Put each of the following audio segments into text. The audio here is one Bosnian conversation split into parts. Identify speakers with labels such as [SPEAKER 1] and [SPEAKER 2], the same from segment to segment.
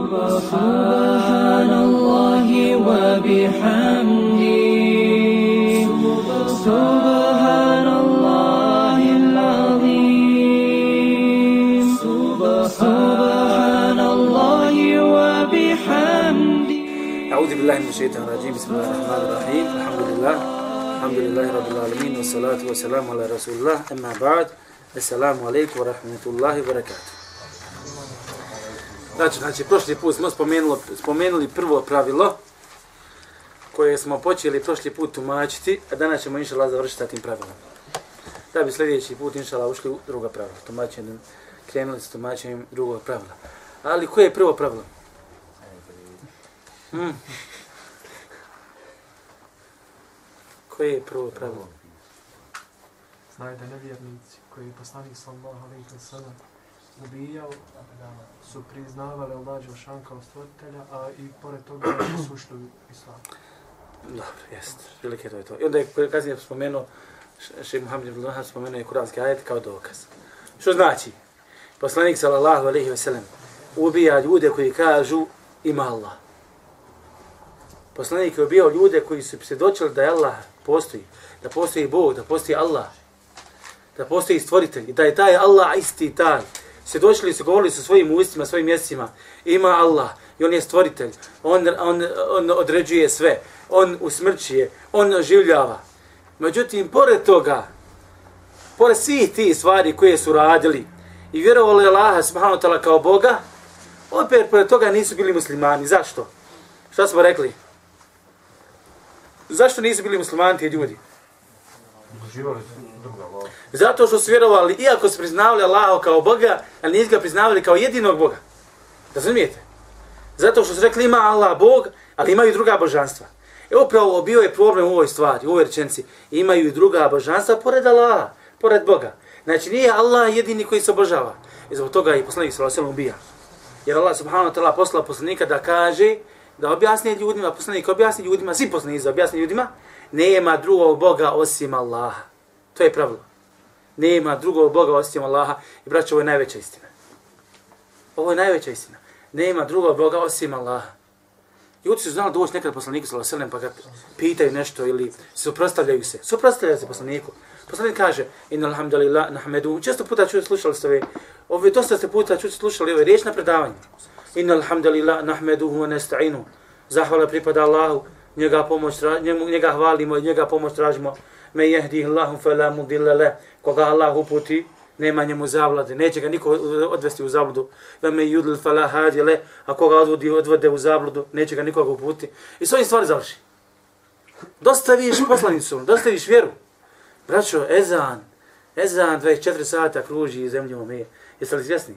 [SPEAKER 1] سبحان الله وبحمده سبحان الله العظيم سبحان الله وبحمده
[SPEAKER 2] أعوذ بالله من الشيطان الرجيم. بسم الله الرحمن الرحيم. الحمد لله الحمد لله رب العالمين والصلاة والسلام على رسول الله. أما بعد السلام عليكم ورحمة الله وبركاته. Znači, znači, prošli put smo spomenuli, spomenuli prvo pravilo koje smo počeli prošli put tumačiti, a danas ćemo inšala završiti sa tim pravilom. Da bi sljedeći put inšala ušli u druga pravila, tumačenjem, krenuli s tumačenjem drugog pravila. Ali koje je prvo pravilo? Hmm. Koje je prvo pravilo?
[SPEAKER 3] Znaju da nevjernici koji je poslanik sallallahu alaihi wa sallam ubijao, su priznavali Allah Đelšan kao stvoritelja, a i pored toga su ušli u islam.
[SPEAKER 2] Dobro, jest. Prilike to je to. I onda je kasnije spomenuo, Šeji Muhammed ibn Lahar spomenuo je kuranski ajet kao dokaz. Što znači? Poslanik sallallahu alaihi ve sellem ubija ljude koji kažu ima Allah. Poslanik je ubijao ljude koji su svjedočili da je Allah postoji, da postoji Bog, da postoji Allah, da postoji stvoritelj i da je taj Allah isti taj. Svjedočili su, govorili su svojim ustima, svojim mjestima. ima Allah i on je stvoritelj, on, on, on određuje sve, on usmrćuje, on oživljava. Međutim, pored toga, pored svih tih stvari koje su radili i vjerovali Allaha subhanahu ta'ala kao Boga, opet pored toga nisu bili muslimani. Zašto? Šta smo rekli? Zašto nisu bili muslimani ti ljudi? Zato što su vjerovali, iako su priznavali Allaha kao Boga, ali nisu ga priznavali kao jedinog Boga. Razumijete? Zato što su rekli ima Allah Bog, ali imaju druga božanstva. E upravo bio je problem u ovoj stvari, u ovoj rečenci. Imaju i druga božanstva pored Allaha, pored Boga. Znači nije Allah jedini koji se obožava. I zbog toga i poslanik sallallahu alejhi ubija. Jer Allah subhanahu wa ta'ala poslao poslanika da kaže, da objasni ljudima, poslanik objasni ljudima, svi poslanici objasni ljudima, nema drugog Boga osim Allaha. To je pravilo. Nema drugog Boga osim Allaha. I braćo, ovo je najveća istina. Ovo je najveća istina. Nema drugog Boga osim Allaha. Ljudi su znali doći nekad poslaniku sallallahu alejhi pa ga pitaju nešto ili suprotstavljaju se. Suprotstavljaju se poslaniku. Poslanik kaže: "Inna alhamdulillah nahmedu." Često puta čujete slušali ste ove, ove dosta ste puta čujete slušali ove riječi na predavanju. Inna alhamdulillah nahmeduhu wa nasta'inu. Zahvala pripada Allahu, njega pomoć njemu njega hvalimo i njega pomoć tražimo. Me yehdi fala mudilla la. Koga Allah uputi, nema njemu zavlade, neće ga niko odvesti u zabludu. Ve me fala hadile, a koga odvodi odvode u zabludu, neće ga nikoga uputi. I svojim stvari završi. Dostaviš poslanicu, dostaviš vjeru. Braćo, ezan, ezan 24 sata kruži zemljom me. Jeste li svjesni?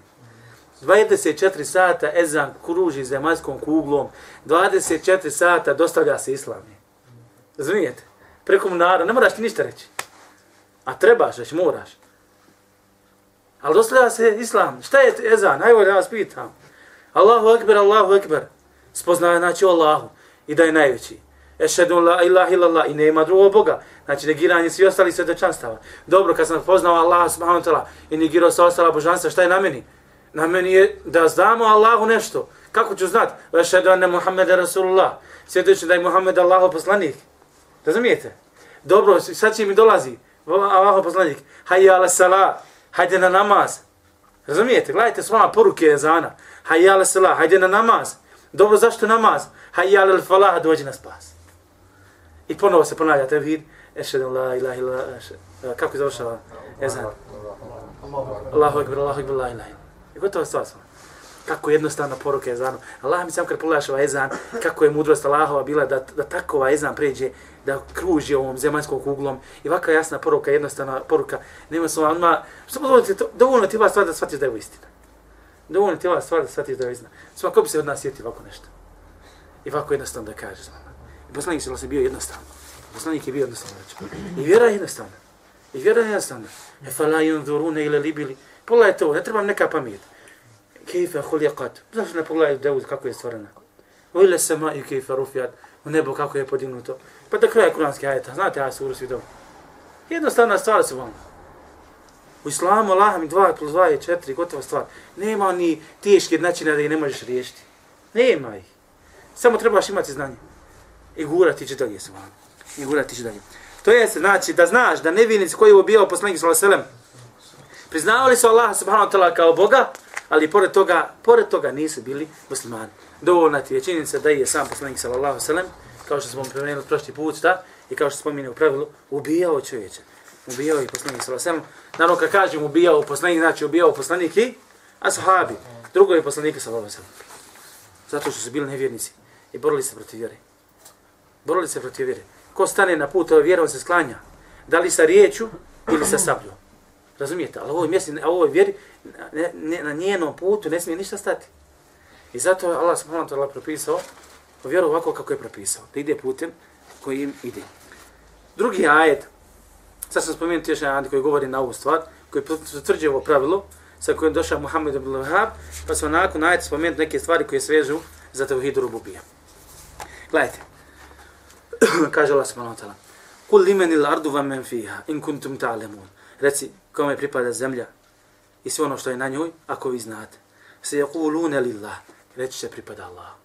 [SPEAKER 2] 24 sata ezan kruži zemaljskom kuglom, 24 sata dostavlja se islam. Razumijete? Preko munara, ne moraš ti ništa reći. A trebaš već moraš. Ali dostavlja se islam. Šta je ezan? Ajmo da vas pitam. Allahu akbar, Allahu akbar. Spoznaje znači Allahu i da je najveći. Ešhedu la ilaha illallah i nema drugog Boga. Znači negiranje svi ostali svetočanstava. Dobro, kad sam poznao Allah subhanahu wa ta'ala i negirao sa ostala božanstva, šta je na meni? Na meni je da znamo Allahu nešto. Kako ću znat? Ešhedu anna Muhammeda Rasulullah. Svjedoči da je Muhammed Allahov poslanik. Razumijete? Dobro, sad će mi dolazi Allaho poslanik. Hayya ala sala, Hajde na namaz. Razumijete? Gledajte s vama poruke ezana. Hayya ala sala, Hajde na namaz. Dobro, zašto namaz? Hayya ala falaha, Dođi na spas. I ponovo se ponavlja tevhid. Ešedem la ilaha illa e, Kako je završava ezan? Allahu ekber, Allahu ekber, la ilaha I gotovo stvar smo. Kako jednostavna poruka ezanu. Allah mi sam kad pogledaš ovaj ezan, kako je mudrost Allahova bila da, da tako ovaj ezan pređe, da kruži ovom zemaljskom kuglom. I ovakva jasna poruka, jednostavna poruka. Nema se odmah, što dovoljno ti, dovoljno ti ova stvar da shvatiš da je u istina. Dovoljno ti ova stvar da shvatiš da je istina. Sva, ko bi se od nas sjetio ovako nešto? I ovako jednostavno da kažeš. I poslanik se bio jednostavno. Poslanik je bio jednostavno. Znači. I vjera je jednostavna. I vjera je jednostavna. E fa la yunzuruna ila libili. Pogledaj to, ne treba neka pamet. Kejfe huliqat. Zašto ne pogledaju Daud kako je stvorena? U sama i kejfe rufijat. U nebo kako je podignuto. Pa do kraja kuranske ajeta. Znate ja suru svi dobro. Jednostavna stvar su vam. U islamu Allah mi 2 plus 2 je 4, gotova stvar. Nema ni teške načine da ih ne možeš riješiti. Nema ih. Samo trebaš imati znanje. I gurati će dalje, subhanallah. I gurati će dalje. To je znači da znaš da nevinici koji je ubijao poslanik sallallahu alejhi ve sellem priznavali su Allah subhanahu wa ta'ala kao Boga, ali pored toga, pored toga nisu bili muslimani. Dovoljna ti je činjenica da je sam poslanik sallallahu alejhi ve sellem kao što smo pomenuli prošli put, da, i kao što spomine u pravilu, ubijao čovječe. Ubijao i poslanik sa vasem. Naravno kad kažem ubijao poslanik, znači ubijao poslanik i ashabi. Drugo je poslanika sa vasem. Zato što su bili nevjernici i borili se protiv vjere. Borili se protiv vjere. Ko stane na put ove vjere, on se sklanja. Da li sa riječu ili sa sabljom. Razumijete? Ali ovoj mjesti, a ovoj vjeri, ne, ne, na njenom putu ne smije ništa stati. I zato je Allah subhanahu wa ta'ala propisao vjeru ovako kako je propisao. Da ide putem kojim ide. Drugi ajet, sad sam spomenuti još jedan koji govori na ovu stvar, koji potvrđuje ovo pravilo, sa kojim došao Muhammed ibn Wahab, pa sam nakon ajet spomenuti neke stvari koje svežu za tevhidu rububija. Gledajte, kaže Allah subhanahu wa ta'ala, Kul limeni l'ardu vam men fiha, in kuntum ta'lemun. Reci, kome pripada zemlja i sve ono što je na njoj, ako vi znate. Se je kulune lillah, reći će pripada Allahu.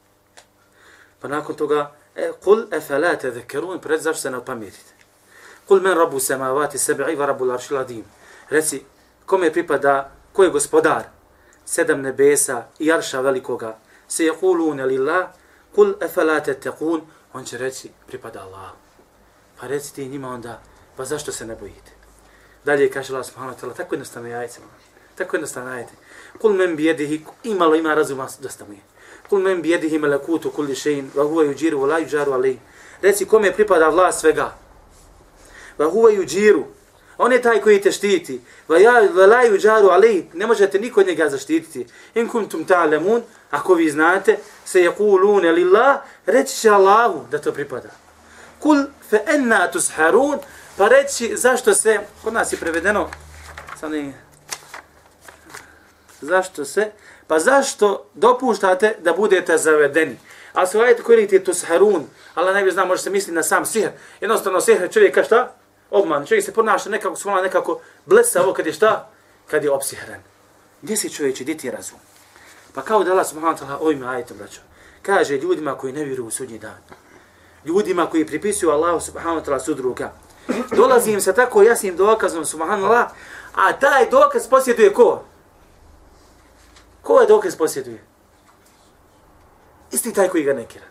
[SPEAKER 2] Pa nakon toga, e, kul e felate zekerun, pred zašto se ne opamirite? Kul men rabu semavati sebi'i va rabu larši ladim. Reci, kome pripada, ko je gospodar, sedam nebesa i arša velikoga, se je kulune lillah, kul e felate tekun, on će reći, pripada Allah. Pa reci ti njima onda, pa zašto se ne bojite? Dalje kaže Allah subhanahu wa ta'ala, tako jednostavno jajce. Tako jednostavno jajce. Kul men bijedihi, imalo ima razuma, dosta mu je. Kul men bi jedihi melekutu kulli šein, va huva yuđiru, la yujaru alej. Reci kome pripada vlast svega. Va huva yujiru On je taj koji te štiti. Va, ja, va la yujaru alej. Ne možete niko njega zaštititi. In kuntum ta'lamun, ako vi znate, se je lillah, reći će Allahu da to pripada. Kul fa anna tusharun, pa reći zašto se, kod nas je prevedeno, sam ne, zašto se, pa zašto dopuštate da budete zavedeni? A su vajete koji tusharun, Allah najbolje zna, može se misli na sam sihr. Jednostavno sihr čovjek šta? Obman. Čovjek se ponaša nekako, svona nekako blesavo kad je šta? Kad je opsihren. Gdje si čovječi, gdje ti razum? Pa kao da Allah subhanahu wa ta'ala ovime ajetom, braćo, kaže ljudima koji ne vjeruju u sudnji dan, ljudima koji pripisuju Allahu subhanahu wa ta'ala sudruga, dolazi im sa tako jasnim dokazom, subhanahu wa ta'ala, a taj dokaz posjeduje ko? Ko je dokaz posjeduje? Isti taj koji ga negira.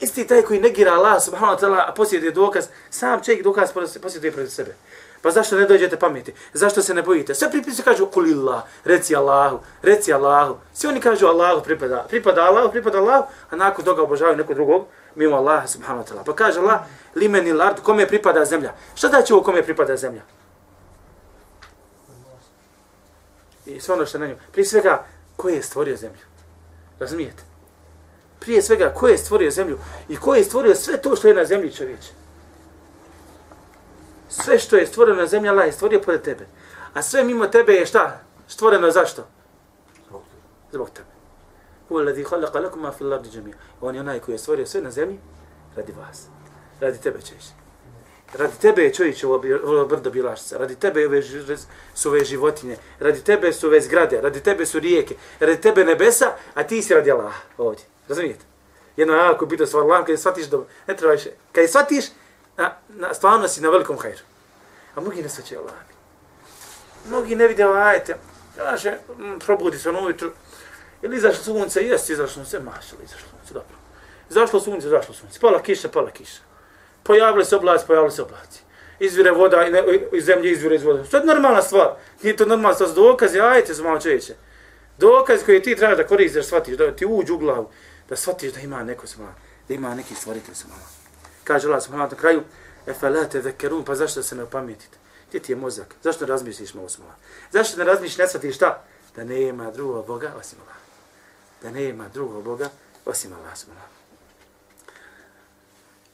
[SPEAKER 2] Isti taj koji negira Allah subhanahu wa ta'ala, a posjeduje dokaz, sam čovjek dokaz posjeduje pred sebe. Pa zašto ne dođete pameti? Zašto se ne bojite? Sve pripisi kažu kulillah, reci Allahu, reci Allahu. Svi oni kažu Allahu pripada, pripada Allahu, pripada Allahu, a nakon toga obožavaju nekog drugog, mimo Allaha subhanahu wa ta'ala. Pa kaže Allah, limeni lard, kome pripada zemlja? Šta da će ovo kome pripada zemlja? I sve ono što na nju. Prije svega, ko je stvorio zemlju? Razumijete? Prije svega, ko je stvorio zemlju? I ko je stvorio sve to što je na zemlji čovječe? Sve što je stvoreno na zemlji, Allah je stvorio pored tebe. A sve mimo tebe je šta? Stvoreno zašto? Zbog tebe. Huwa alladhi khalaqa lakum ma fil ardi jami'a. On je onaj koji je stvorio sve na zemlji radi vas. Radi tebe ćeš. Radi tebe je čovječ ovo brdo bilašca. Radi tebe ove, su ove životinje. Radi tebe su ove zgrade. Radi tebe su rijeke. Radi tebe nebesa, a ti si radi Allah ovdje. Razumijete? Jedno je ako bitno stvar Allah, kad je shvatiš dobro, ne treba više. Kad je shvatiš, na, na, stvarno si na velikom hajru. A mnogi ne shvaćaju Allah. Mnogi ne vide ajete. Kaže, probudi se ono ujutru, Ili izašlo sunce, jesi izašlo sunce, mašalo izašlo sunce, dobro. Izašlo sunce, izašlo sunce, pala kiša, pala kiša. Pojavili se oblaci, pojavili se oblaci. Izvire voda, iz zemlje izvire iz voda. To je normalna stvar. Nije to normalna stvar, dokazi, ajte za malo čovječe. Dokaz koji ti treba da koristiš, da shvatiš, da ti uđu u glavu, da shvatiš da ima neko sama, da ima neki stvoritelj sama. Kaže Allah subhanahu na kraju, e felate vekerun, pa zašto se ne opametite? Gdje ti je mozak? Zašto ne razmišljiš malo smala? Zašto ne razmišljiš, ne shvatiš šta? Da nema drugog Boga osim Allah da nema drugog Boga osim Allah subhanahu.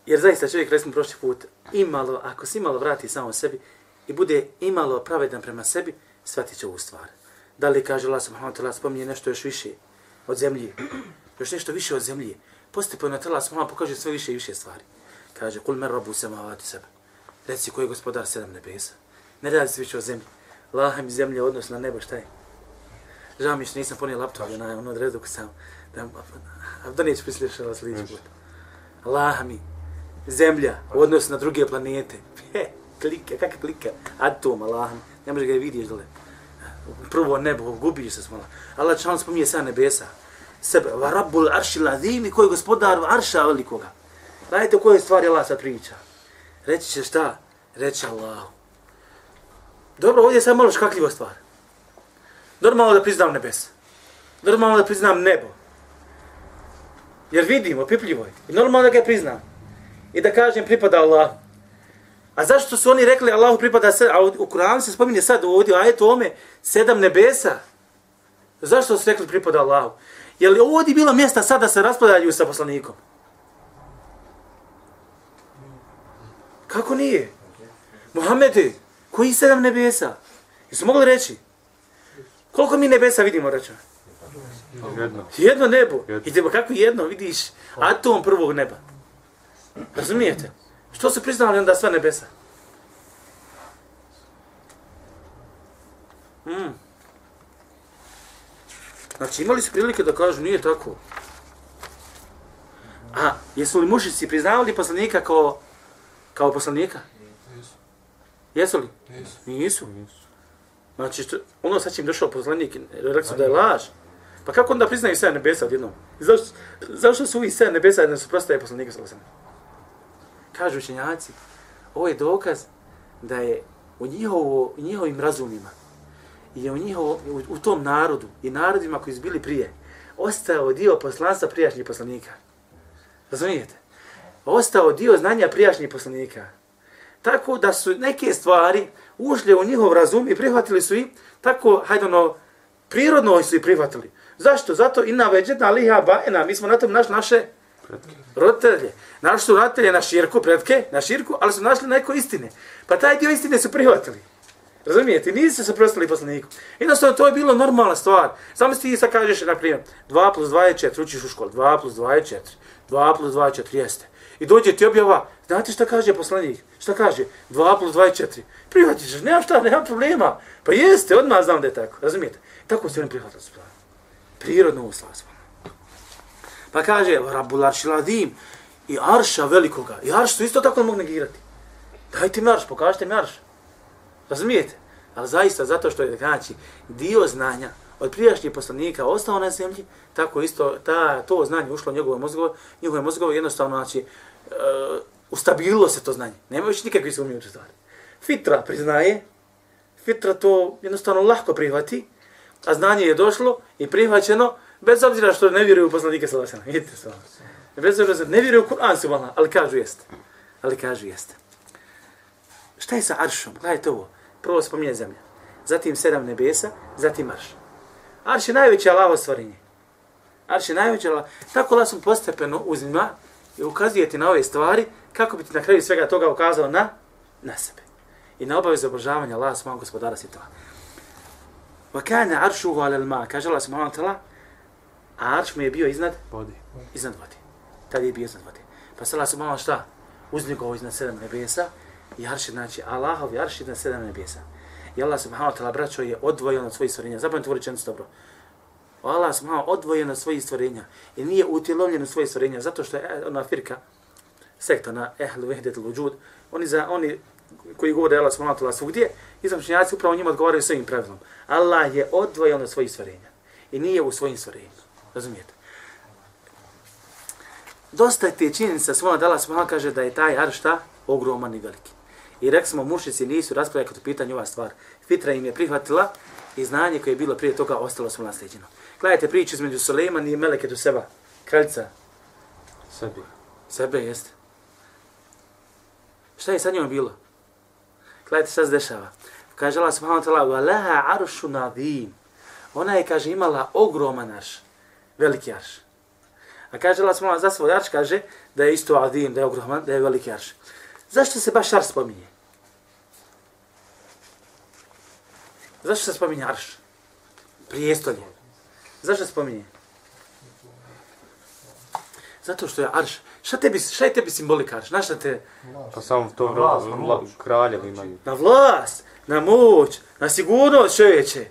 [SPEAKER 2] Jer zaista čovjek, recimo prošli put, imalo, ako se imalo vrati samo sebi i bude imalo pravedan prema sebi, shvatit će ovu stvar. Da li kaže Allah subhanahu wa ta'ala spominje nešto još više od zemlje, još nešto više od zemlje, postepojno tela subhanahu pokaže sve više i više stvari. Kaže, kul mer rabu se mavati sebe. Reci koji je gospodar sedam nebesa. Ne radi se više o zemlji. Laha mi zemlje odnos na nebo, šta je? Žao mi što nisam ponio laptop, na ono odredu ko sam. Da, a da neću prislješa vas liječi put. Allah mi, zemlja, u odnosu na druge planete. He, klika, kakva klika? Atom, Allah ne može ga vidiš dole. Prvo nebo, gubiš se smola. Allah član spominje sa nebesa. Sebe, va rabbul arši ladimi, koji je gospodar arša velikoga. Gledajte koje stvari Allah sad priča. Reći će šta? Reći Allah. Dobro, ovdje je sad malo škakljiva stvar. Normalno da priznam nebesa. Normalno da priznam nebo. Jer vidimo, pipljivo je. I normalno da ga priznam. I da kažem pripada Allah. A zašto su oni rekli Allahu pripada se, a u Kur'anu se spominje sad ovdje, a eto ome, sedam nebesa. Zašto su rekli pripada Allahu? Je li ovdje bilo mjesta sad da se raspadaju sa poslanikom? Kako nije? Muhammede, koji sedam nebesa? Jesu mogli reći? Koliko mi nebesa vidimo, rećemo?
[SPEAKER 4] Jedno.
[SPEAKER 2] Jedno nebo.
[SPEAKER 4] Jedno.
[SPEAKER 2] Idemo kako jedno, vidiš, atom prvog neba. Razumijete? Što su priznali onda sva nebesa? Mm. Znači imali su prilike da kažu nije tako. A jesu li mušici priznavali poslanika kao, kao poslanika? Jesu li? Nisu. Znači, što, ono sad će im došao poslanik, rekli su da je laž. Pa kako onda priznaju sve nebesa odjednom? Zašto, zašto su ovi sve nebesa da su prostaje poslanika sa Kažu učenjaci, ovo je dokaz da je u, njihovo, njihovim razumima i u, njihovo, u, u tom narodu i narodima koji su bili prije ostao dio poslanstva prijašnjih poslanika. Razumijete? Ostao dio znanja prijašnjih poslanika. Tako da su neke stvari ušle u njihov razum i prihvatili su i tako, hajde ono, prirodno su i prihvatili. Zašto? Zato i na veđetna liha bajena, mi smo na tom našli naše roditelje. Našli su roditelje na širku, predke, na širku, ali su našli neko istine. Pa taj dio istine su prihvatili. Razumijete? Nisu se suprostali poslaniku. Jednostavno, to je bilo normalna stvar. Samo ti sad kažeš, na primjer, 2 plus 2 je 4, učiš u školu, 2 plus 2 je 4, 2 plus 2 je 4, jeste. I dođe ti objava, znate šta kaže poslanik? Šta kaže? 2 plus 2 je 4. Prihvatiš, nema šta, nema problema. Pa jeste, odmah znam da je tako. Razumijete? Tako se oni prihvatili. Prirodno uslas. Pa kaže, Rabbul Aršiladim i Arša velikoga. I Arš su isto tako mogu negirati. Dajte mi Arš, pokažite mi Arš. Razumijete? Ali zaista zato što je znači dio znanja od prijašnjih poslanika ostao na zemlji, tako isto ta, to znanje ušlo u njegove mozgove, njegove mozgove jednostavno znači uh, ustabililo se to znanje. Nema više nikakve sumnje u stvari. Fitra priznaje, fitra to jednostavno lahko prihvati, a znanje je došlo i prihvaćeno, bez obzira što ne vjeruju u poslanike sa vasana. Vidite se Bez obzira ne vjeruju u Kur'an su ali kažu jeste. Ali kažu jeste. Šta je sa aršom? Gledajte ovo. Prvo spominje zemlja. Zatim sedam nebesa, zatim arš. Arš je najveće Allaho stvorenje. Arš je najveće Allaho. Tako Allah sam postepeno uzima i ukazuje ti na ove stvari kako bi ti na kraju svega toga ukazao na, na sebe. I na obavezu obožavanja Allaha svojom gospodara svjetova. to. Wa kana arshuhu ala al-ma, kaže Allah subhanahu wa ta'ala, a arš mu je bio iznad
[SPEAKER 4] Vodi.
[SPEAKER 2] iznad vode. Tad je bio iznad vode. Pa se Allah subhanahu wa šta? Uznikao iznad sedam nebesa i arš je, znači, Allahov arš iznad sedam nebesa. I Allah subhanahu wa ta'ala, braćo, je odvojen od svojih stvorenja. Zapamite ovo rečenicu dobro. Allah subhanahu odvojen od svojih stvorenja i nije utjelovljen od svojih stvorenja zato što je eh, ona firka, sekta na ehlu vehdet luđud, oni, za, oni koji govore Allah subhanahu wa ta'ala svugdje, izračenjaci upravo njima odgovaraju svojim pravilom. Allah je odvojen od svojih stvorenja i nije u svojim stvorenjima. Razumijete? Dosta je te činjenica svojom da Allah subhanahu kaže da je taj arš šta? Ogroman i veliki. I rekli smo, mušici nisu raspravljali kod pitanja ova stvar. Fitra im je prihvatila i znanje koje je bilo prije toga ostalo su nasljeđeno. Gledajte priču između Suleiman i Meleketu Seba, kraljica.
[SPEAKER 4] Sebi.
[SPEAKER 2] Sebe jeste. Šta je sa njom bilo? Gledajte šta se dešava. Kaže Allah subhanahu wa ta'ala, وَلَهَا عَرْشُ نَظِيمٌ Ona je, kaže, imala ogroman arš. Veliki arš. A kaže Allah subhanahu za svoj arš kaže da je isto adim, da je ogroman, da je veliki arš. Zašto se baš arš spominje? Zašto se spominje arš? Prijestolje. Zašto se spominje? Zato što je arš. Šta, tebi, šta je tebi simbolika arš? Na šta te...
[SPEAKER 4] Pa samo to
[SPEAKER 3] Na vlast, na
[SPEAKER 4] vla-
[SPEAKER 3] moć.
[SPEAKER 4] kraljevi imaju.
[SPEAKER 2] Na vlast, na moć, na sigurnost čovječe.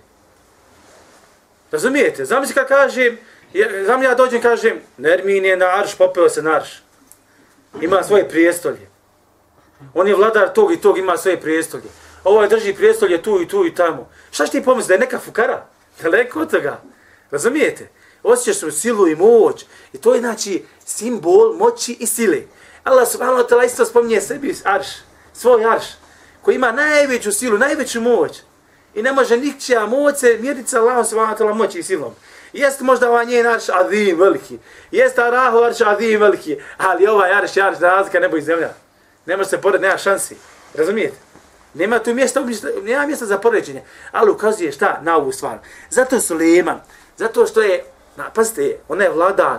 [SPEAKER 2] Razumijete? Zamisli kad kažem, ja- ja dođem i kažem, Nermin je na arš, popeo se na arš. Ima svoje prijestolje. On je vladar tog i tog, ima svoje prijestolje. Ovaj drži prijestolje tu i tu i tamo. Šta će ti pomisli, da je neka fukara? Daleko od toga. Razumijete? Osjećaš u silu i moć. I to je znači simbol moći i sile. Allah subhanahu wa ta'ala isto spominje sebi arš, svoj arš, koji ima najveću silu, najveću moć. I ne može nikčija moć se mjeriti sa Allahom subhanahu wa ta'ala moći i silom. Jest možda ovaj njen arš adim veliki. Jest Arahu arš adim veliki. Ali ovaj arš je arš razlika nebo i zemlja. Ne može se porediti, nema šansi. Razumijete? Nema tu mjesta, nema mjesta za poređenje. Ali ukazuje šta? Na ovu stvar. Zato Suleiman, zato što je, na, pazite, ona je vladar.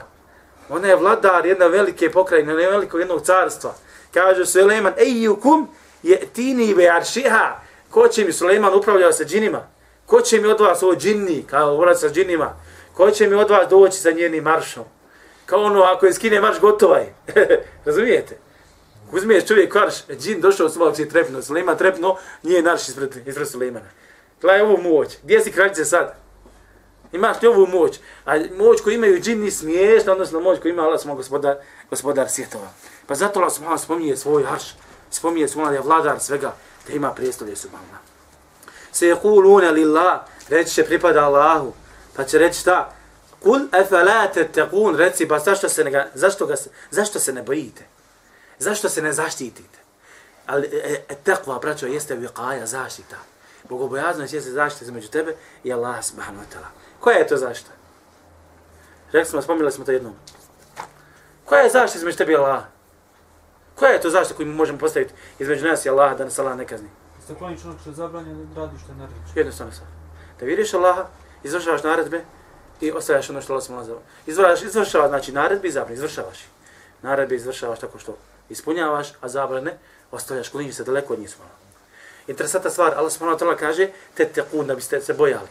[SPEAKER 2] Ona je vladar jedne velike pokrajine, jedne velikog jednog carstva. Kaže Suleiman, ejukum je tini be aršiha. Ko će mi Suleiman upravljao sa džinima? Ko će mi od vas ovo džinni, kao obrat sa džinima? Ko će mi od vas doći sa njenim maršom? Kao ono, ako je skine marš, gotovaj. Razumijete? Uzmiješ čovjek karš, džin došao s ovog si trepnuo, trepno, nije naš ispred, ispred Sulejmana. Gledaj ovu moć, gdje si kraljice sad? Imaš li ovu moć? A moć koju imaju džini smiješna, odnosno moć koju ima Allah smo gospodar, gospodar svjetova. Pa zato Allah smo spominje svoj arš, spominje svoj vladar svega, da ima prijestolje subhana. Se je kulune lillah, reći će pripada Allahu, pa će reći šta? Kul efalate tekun, reci, pa zašto se ne, zašto ga, zašto se ne bojite? Zašto se ne zaštitite? Ali e, e, tekva, braćo, jeste viqaja, zaštita. Bogobojaznost jeste zaštita između tebe i Allah subhanahu wa ta'ala. Koja je to zaštita? Rekli smo, spominjali smo to jednom. Koja je zaštita između tebe i Allah? Koja je to zaštita koju mi možemo postaviti između nas i Allah da nas Allah ne kazni?
[SPEAKER 5] Ste klonič onog što je zabranjeno, radiš što je naređeno.
[SPEAKER 2] Jednostavno sam. Da vidiš Allaha, izvršavaš naredbe i ostavljaš ono što Allah smo nazvao. Izvršavaš, izvršavaš, znači naredbe i zabrane, izvršavaš ih. Naredbe izvršavaš tako što ispunjavaš, a zabrane ostavljaš, kliniš se daleko od njih smala. Interesanta stvar, Allah subhanahu wa ta'ala kaže, te tekun, da biste se bojali.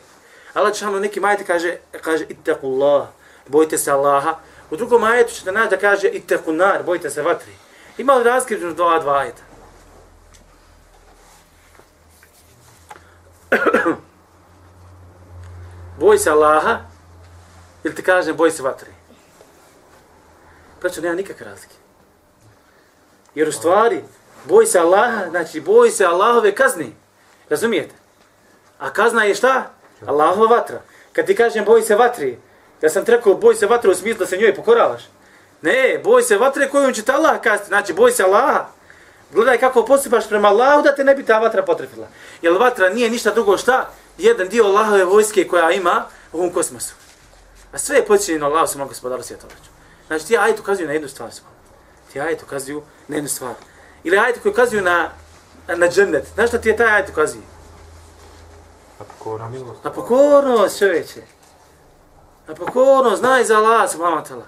[SPEAKER 2] Allah čano neki majete kaže, kaže, ittaqullah, bojite se Allaha. U drugom majetu ćete naći da kaže, ittaqunar, bojite se vatri. Ima li razkriv dva, dva ajeta? Boj se Allaha, ili ti kažem, boj se vatre. Prećo, nema nikakve razlike. Jer u stvari, boj se Allaha, znači boj se Allahove kazni. Razumijete? A kazna je šta? Allahova vatra. Kad ti kažem boj se vatri, ja sam ti rekao boj se vatre u smislu da se njoj pokoravaš. Ne, boj se vatre kojom će te Allah kazniti. Znači, boj se Allaha. Gledaj kako postupaš prema Allahu da te ne bi ta vatra potrefila. Jer vatra nije ništa drugo šta? Jedan dio Allahove vojske koja ima u ovom kosmosu. A sve je počinjeno Allahu samom gospodaru svjetova. Znači, ti ajit ukazuju na jednu stvar. Samo. Ti ajit ukazuju na jednu stvar. Ili ajit koji ukazuju na, na džennet. Znaš šta ti je taj ajit ukazuje?
[SPEAKER 4] Na pokora milost.
[SPEAKER 2] Na pokornost, čovječe. Na pokornost, znaj za Allah, subhanahu wa ta'ala.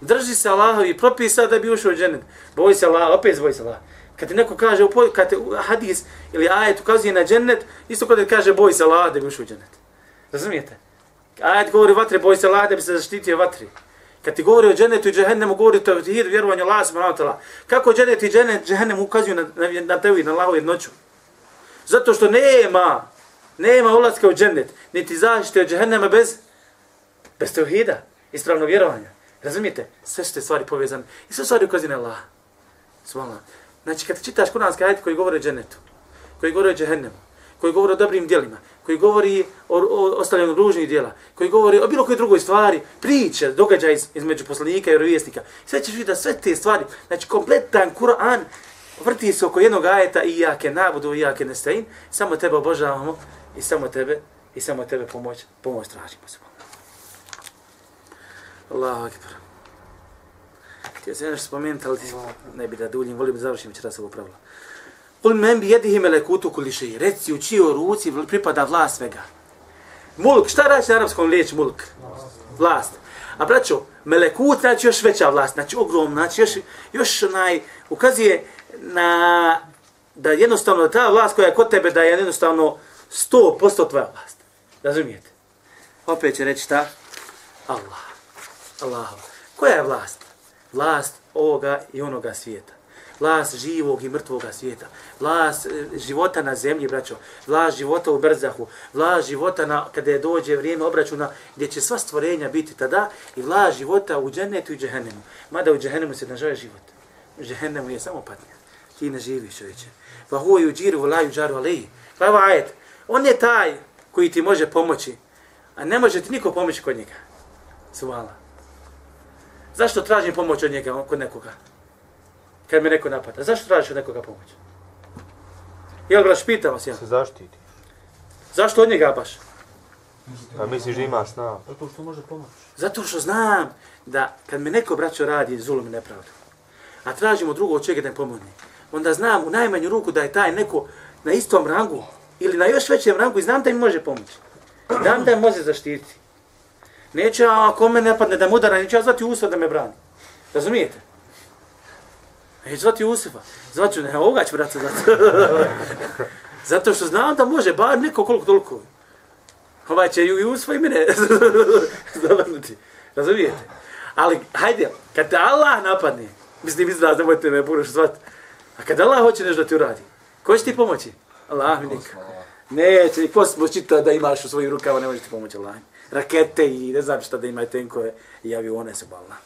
[SPEAKER 2] Drži se Allahovi propisa da bi ušao u džennet. Boj se Allah, opet boj se Allah. Kad ti neko kaže, kad te hadis ili ajet ukazuje na džennet, isto kada ti kaže boj se Allah da bi ušao u džennet. Razumijete? Ajet govori vatre, boj se Allah da bi se zaštitio vatri. Kad ti govori o džennetu i džehennemu, govori o tevhidu, vjerovanju Allah, subhanahu wa ta'ala. Kako džennet i džennet, džehennem ukazuju na, na, na tevhid, na Allahu jednoću? Zato što nema, nema ulaska u džennet, niti zaštite od džehennema bez, bez tevhida, ispravno vjerovanja. Razumijete? Sve su te stvari povezane. I sve stvari ukazuju na Allah. Subhanallah. Znači, kad čitaš kuranski ajet koji govori o dženetu, koji govori o džehennemu, koji govori o dobrim djelima, koji govori o, o ostavljanju ružnih djela, koji govori o bilo kojoj drugoj stvari, priče, događaj iz, između poslanika i vjerovjesnika. Sve ćeš vidjeti da sve te stvari, znači kompletan Kur'an vrti se oko jednog ajeta i jake nabudu i jake nestain, samo tebe obožavamo i samo tebe i samo tebe pomoć, pomoć tražimo se. Allahu akbar. Htio sam nešto spomenuti, ali ne bi da duljim, volim da završim večeras ovo pravilo. Kul men bi jedihi melekutu kuliši. Reci u čijoj ruci pripada vlast svega. Mulk, šta rači na arapskom riječ mulk? Vlast. A braćo, melekut znači još veća vlast, znači ogromna, znači još, još onaj, ukazuje na, da jednostavno ta vlast koja je kod tebe, da je jednostavno 100% tvoja vlast. Razumijete? Opet će reći šta? Allah. Allah. Koja je vlast? Vlast ovoga i onoga svijeta. vlast živog i mrtvoga svijeta, vlast e, života na zemlji, braćo, vlast života u Brzahu, vlast života na, kada je dođe vrijeme obračuna, gdje će sva stvorenja biti tada, i vlast života u džennetu i džehennemu. Mada u džehennemu se ne život. U džehennemu je samo patnja. Ti ne živiš, čovječe. Pa huo ju džiru, la ju džaru aleji. Pa evo ajet. On je taj koji ti može pomoći, a ne može ti niko pomoći kod njega. Subhanallah. Zašto tražim pomoć od njega, kod nekoga? Kad me neko napada. Zašto tražiš od nekoga pomoć? Jel, braš, pitam vas ja.
[SPEAKER 4] Se zaštiti.
[SPEAKER 2] Zašto od njega baš?
[SPEAKER 4] A misliš da ima snagu?
[SPEAKER 5] Zato što može pomoći.
[SPEAKER 2] Zato što znam da kad me neko braćo radi zulum i nepravdu, a tražimo drugog čega da mi pomogne, onda znam u najmanju ruku da je taj neko na istom rangu ili na još većem rangu i znam da mi može pomoći. Znam da me može zaštiti. Neće, a ako me ne padne da mu udara, neće ja zvati Usufa da me brani. Razumijete? Neće zvati Usufa. Zvaću, ne, ovoga ću brati zvati. Zato što znam da može, bar neko koliko toliko. Ovaj će i Usufa i mene zavrnuti. Razumijete? Ali, hajde, kad te Allah napadne, mislim, izraz, nemojte me puno zvati, a kad Allah hoće nešto da ti uradi, ko će ti pomoći? Allah mi nikad. Neće, i kosmos čita da imaš u svojim rukama, ne može ti pomoći Allah. Rakete i ne znam šta da ima tenkove i avione se balna.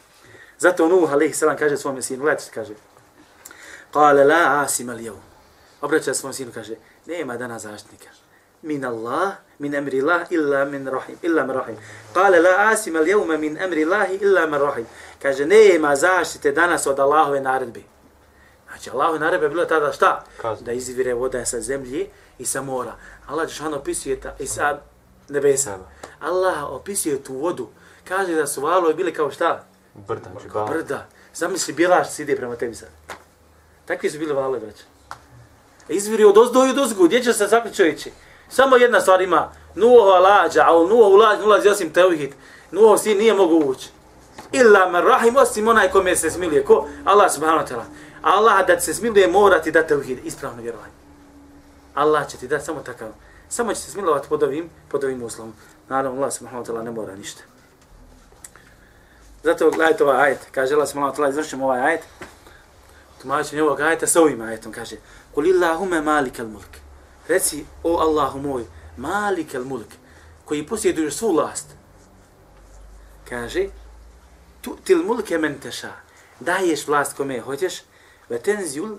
[SPEAKER 2] Zato Nuh, alaih salam, kaže svome sinu, gledajte, kaže, Kale la asim al jevu. Obraća svom sinu, kaže, nema dana zaštitnika. Min Allah, min emri Allah, illa min rahim, illa min rahim. Kale la asim al jevu min emri Allah, illa min rahim. Kaže, nema zaštite danas od Allahove naredbi. Znači, Allahove naredbe je bilo tada šta?
[SPEAKER 4] Kazna.
[SPEAKER 2] Da izvire voda sa zemlje i sa mora. Allah Žešan opisuje ta, i sa nebesa. Allah opisuje tu vodu. Kaže da su valovi bili kao šta?
[SPEAKER 4] Brda,
[SPEAKER 2] Kao
[SPEAKER 4] džibala.
[SPEAKER 2] brda. Zamisli bilaš se ide prema tebi sad. Takvi su bili valovi, braće. Izviri od ozdo i od ozgu. Gdje će se čovječi? Samo jedna stvar ima. Nuhova lađa, a u Nuhovu lađu ulazi osim teuhid. Nuhov sin nije mogu ući. Illa man rahim, osim onaj kome se smiluje. Ko? Allah subhanahu wa ta'ala. Allah da se smiluje mora ti dati teuhid, ispravno vjerovanje. Allah će ti dati samo takav. Samo će se smilovati pod ovim, pod ovim uslovom. Naravno, Allah subhanahu wa ta'ala ne mora ništa. Zato gledajte ovaj ajet, kaže Allah subhanahu wa ta'ala, izvršimo ovaj ajet. Tumačenje ovog ajeta sa ovim ajetom, kaže, Kul illahume malik al mulk. Reci, o Allahu moj, malik al mulk, koji posjeduje svu vlast. Kaže, tu til mulke men teša, daješ vlast kome hoćeš, ve tenzil,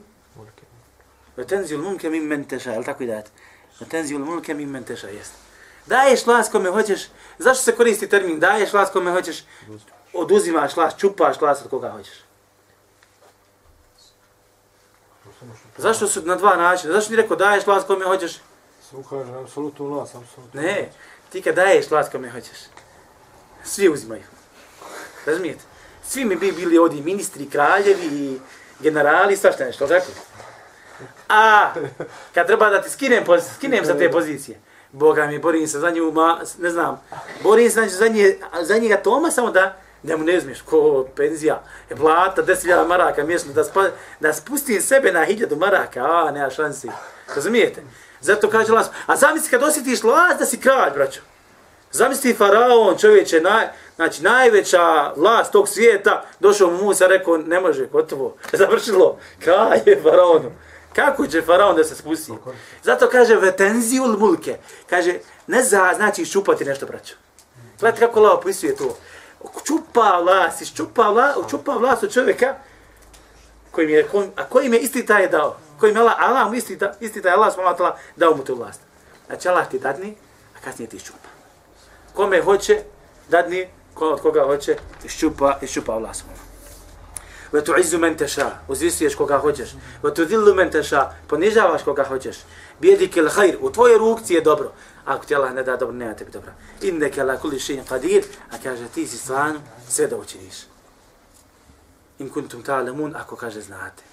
[SPEAKER 2] ve tenzil mulke min men teša, je li tako i dajete? Ve tenzil mulke min men teša, jeste daješ vlast kome hoćeš. Zašto se koristi termin daješ vlast kome hoćeš? Oduzimaš vlast čupaš vlast od koga hoćeš. Zašto su na dva načina? Zašto ti rekao daješ vlast kome hoćeš?
[SPEAKER 3] Samo kaže, apsolutno vlast, apsolutno.
[SPEAKER 2] ne ti kad daješ vlast kome hoćeš svi uzimaju. Razumijete? Svi mi bi bili ovdje ministri kraljevi i generali svašta nešto tako? A kad treba da ti skinem, skinem sa te pozicije, Boga mi, borim se za nju, ma, ne znam, borim se znači, za, nje, za njega Toma samo da, da mu ne uzmeš, ko penzija, je plata, 10.000 maraka mjesečno, da, spa, da spustim sebe na 1000 maraka, a, nema šansi. Razumijete? Zato kaže las, a zamisli kad osjetiš las da si kralj, braćo. Zamisli faraon, čovječe, naj, znači najveća vlast tog svijeta, došao mu Musa, rekao, ne može, gotovo, završilo, kralj je faraonu. Kako će faraon da se spusti? Zato kaže vetenzijul mulke. Kaže, ne za, znači iščupati nešto, braćo. Gledajte kako Allah opisuje to. Čupa vlast, iščupa vlast, čupa vlast od čovjeka kojim je, kojim, a kojim je isti taj dao. Kojim je Allah, Allah mu isti, ta, isti taj Allah wa ta'ala dao mu tu vlast. Znači Allah ti dadni, a kasnije ti iščupa. Kome hoće, dadni, ko od koga hoće, iščupa, iščupa Allah subhanahu Ve tu izu men teša, uzvisuješ koga hoćeš. Ve tu dillu men teša, ponižavaš koga hoćeš. Bijedik il hajr, u tvojoj rukci je dobro. Ako ti Allah ne da dobro, nema tebi dobra. Inneke la kulli šin qadir, a kaže ti si stvarno sve da učiniš. In kuntum ta'lamun, ako kaže znate.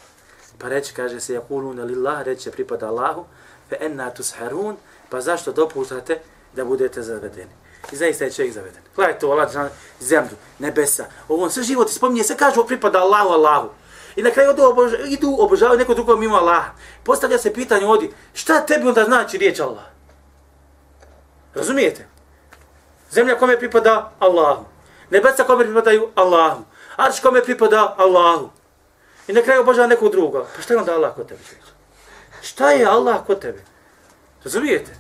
[SPEAKER 2] Pa reći, kaže se, jakuluna lillah, reče pripada Allahu, fe enna tusharun, pa zašto dopuštate da budete zavedeni? I zaista je čovjek zaveden. Gledajte to, Allah, zemlju, nebesa, ovo sve život spominje, sve kaže, pripada Allahu, Allahu. I na kraju odu obož, idu obožavaju neko drugo mimo Allaha. Postavlja se pitanje ovdje, šta tebi onda znači riječ Allah? Razumijete? Zemlja kome pripada Allahu. Nebesa kome pripadaju Allahu. Arš kome pripada Allahu. I na kraju obožava nekog druga. Pa šta je onda Allah kod tebe? Šta je Allah kod tebe? Razumijete?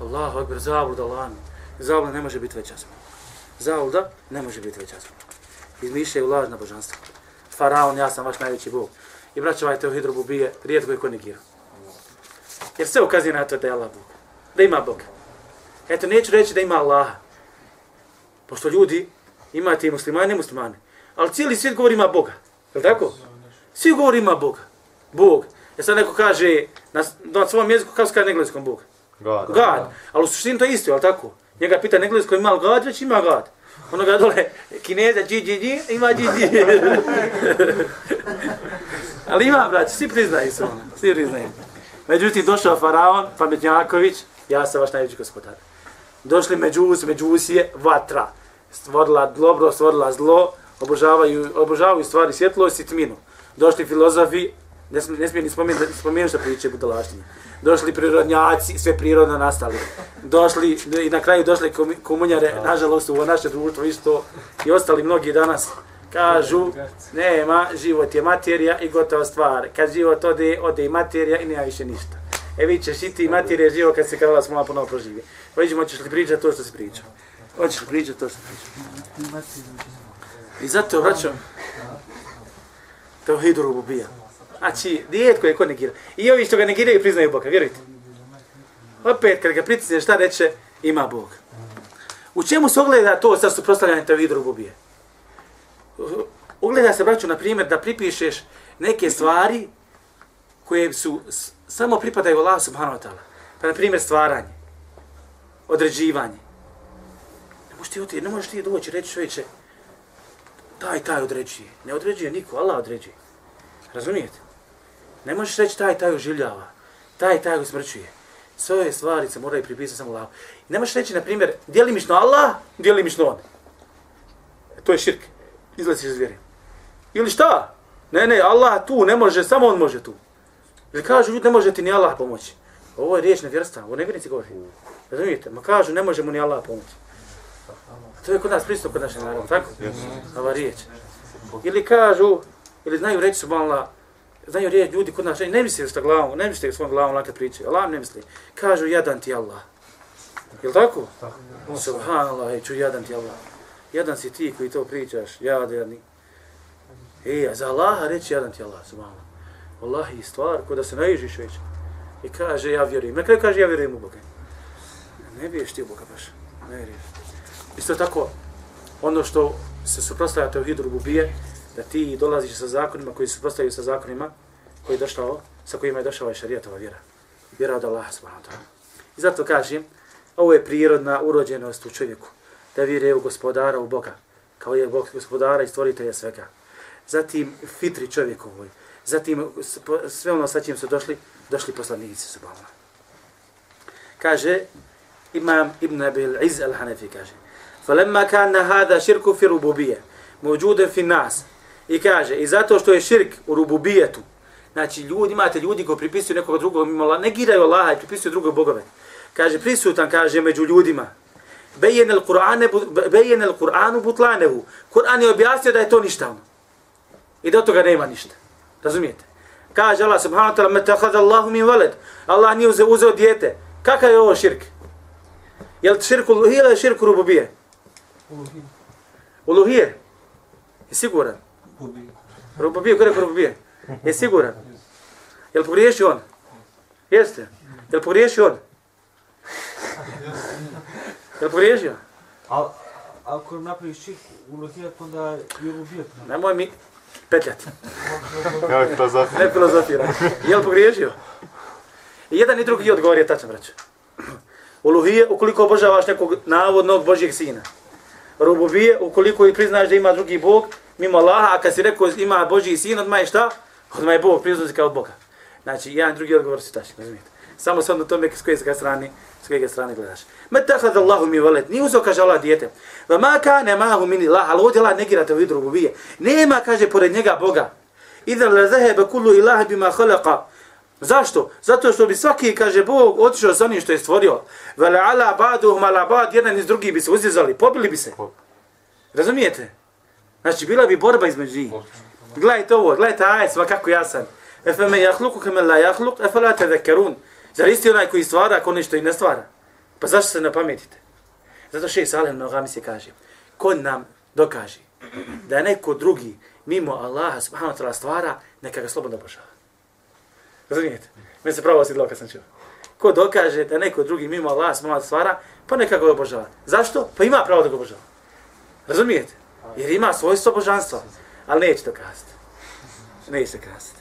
[SPEAKER 2] Allahu akbar, zabluda, lani. Zabluda ne može biti veća zma. Zabluda ne može biti veća zma. Izmišljaju lažna božanstva. Faraon, ja sam vaš najveći bog. I braćo, ovaj teuhid rububije, rijetko je ko negira. Jer sve ukazuje na to da je Allah Bog. Da ima Boga. Eto, neću reći da ima Allaha. Pošto ljudi, imate i muslimane i muslimane. Ali cijeli svijet govori ima Boga. Je li tako? Svi govori ima Boga. Bog. Ja sad neko kaže, na, na svom jeziku, kako se kaže na engleskom Bog?
[SPEAKER 4] God.
[SPEAKER 2] God. Ali u suštini to je isto, je li tako? Njega pita na engleskom ima li već ima God. Ono ga dole, kineza, dži, dži, dži, ima dži, dži. Ali ima, brać, svi priznaju se ono, svi priznaju. Međutim, došao Faraon, Pametnjaković, ja sam vaš najveći gospodar. Došli Međus, Međusije, vatra. Stvorila dobro, stvorila zlo, obožavaju, obožavaju stvari svjetlost i tminu. Došli filozofi, ne, smije, ne smije ni spomenuti spomenuti što priče budalaštine. Došli prirodnjaci, sve prirodno nastali. Došli, i na kraju došli komunjare, nažalost, u naše društvo isto, i ostali mnogi danas, kažu, nema, život je materija i gotova stvar. Kad život ode, ode i materija i nema više ništa. E vi ćeš i ti materija živo kad se krala smola ponovo proživi. Pa vidimo, hoćeš li pričati to što si pričao? Hoćeš li pričati to što se pričao? I zato, braćo, Tauhidu rububija. Znači, rijetko je ko negira. I ovi što ga negiraju priznaju Boga, vjerujte. Opet, kad ga pritisne, šta reče? Ima Bog. U čemu se ogleda to sa suprostavljanje Tauhidu rububije? Ogleda se, braću, na primjer, da pripišeš neke stvari koje su samo pripadaju Allah subhanahu wa ta'ala. Pa, na primjer, stvaranje, određivanje. Ne možeš ti, oti- ne možeš ti doći reći čovječe, taj, taj određuje. Ne određuje niko, Allah određuje. Razumijete? Ne možeš reći taj, taj oživljava. Taj, taj usmrćuje. Sve ove stvari se moraju pripisati samo Allahu. Ne možeš reći, na primjer, dijelimično Allah, dijelimično on. E, To je širk. Izlaziš iz vjere. Ili šta? Ne, ne, Allah tu ne može, samo on može tu. Ili kažu, ljudi, ne može ti ni Allah pomoći. Ovo je riječ nevjerstva, ovo nevjernici govori. Razumijete? Ma kažu, ne može mu ni Allah pomoći. To je kod nas pristup kod našeg naroda, tako? Ova riječ. Ili kažu, ili znaju reći su Allah, znaju riječ ljudi kod nas, ne misli sa glavom, ne misli svojom glavom laka priče, Allah ne misli. Kažu, jadan ti Allah. Jel tako? Subhanallah, ej, ču, jadan ti Allah. Jadan si ti koji to pričaš, jadani. E, a za Allaha reći jadan ti Allah, subhanallah. Wallahi, stvar, ko da se najižiš već. I kaže, ja vjerujem. Na kraju kaže, ja vjerujem u Boga. Ne vjeruješ ti u Boga baš. Ne vjeruješ. Isto tako, ono što se suprostavlja tevhidu rububije, da ti dolaziš sa zakonima koji se suprostavljaju sa zakonima koji je došao, sa kojima je došao i šarijatova vjera. Vjera od Allaha subhanahu wa ta'ala. I zato kažem, ovo je prirodna urođenost u čovjeku, da vjeruje u gospodara, u Boga, kao je Bog gospodara i stvoritelja svega. Zatim fitri čovjekovoj, zatim s- po- sve ono sa čim su došli, došli poslanici subhanahu. Kaže, Imam Ibn Abil Iz al-Hanafi kaže, فَلَمَّا كَانَ هَذَا شِرْكُ فِي رُبُوبِيَ موجود في الناس I kaže, i zato što je širk u rububijetu, znači ljudi, imate ljudi koji pripisuju nekog drugog mimo negiraju Allaha i pripisuju druge bogove. Kaže, prisutan, kaže, među ljudima. Bejen el Kur'ane, bejen el Kur'anu butlanehu. Kur'an je objasnio da je to ništavno. I da od toga nema ništa. Razumijete? Kaže Allah subhanahu wa ta'ala, metahad Allahu min valed. Allah nije uzeo, uzeo dijete. Kakav je ovo širk? Je li širk uluhije ili je širk rububije? Uluhije. Je siguran? Rububije, ko je rekao rububije? Je siguran? Je li pogriješio on? Jeste. Je li pogriješio on? Je li pogriješio?
[SPEAKER 5] Al, ako napraviš čik ulohijat, onda je ubijet.
[SPEAKER 2] Nemoj mi petljati. Ne filozofira. Je li pogriješio? I jedan i drugi odgovor je tačan, braćo. Uluhije, ukoliko obožavaš nekog navodnog Božijeg sina. Rububije, ukoliko i priznaš da ima drugi Bog, mimo Allaha, a kad si rekao ima Božiji sin, odmah je šta? Odmah je Bog, priznaš kao od Boga. Znači, jedan drugi odgovor su tačni, razumijete? Samo se onda tome s koje strane, s koje strane gledaš. Me tahad Allahu mi valet, nije uzao, kaže Allah, dijete. Va ma kane mahu mini Allah, ali ovdje Allah negira te u vidu rububije. Nema, kaže, pored njega Boga. Idan la zahebe kullu ilaha bima khalaqa. Zašto? Zato što bi svaki, kaže Bog, otišao sa onim što je stvorio. Vele ala baduhum ala bad, jedan iz drugih bi se uzizali, pobili bi se. Razumijete? Znači, bila bi borba između njih. Gledajte ovo, gledajte ajet, sva kako jasan. Efe me jahluku keme la jahluk, efe la te vekerun. Zar isti onaj koji stvara, ako nešto i ne stvara? Pa zašto se ne pametite? Zato šeji Salih Nogami se kaže, ko nam dokaže da je neko drugi mimo Allaha subhanahu wa ta'ala stvara, neka ga slobodno obožava. Razumijete? Meni se pravo osidlo kad sam čuo. Ko dokaže da neko drugi mimo Allaha subhanahu wa ta'ala stvara, pa neka ga obožava. Zašto? Pa ima pravo da ga obožava. Razumijete? Jer ima svojstvo božanstva, ali neće to kazati. Neće se kazati.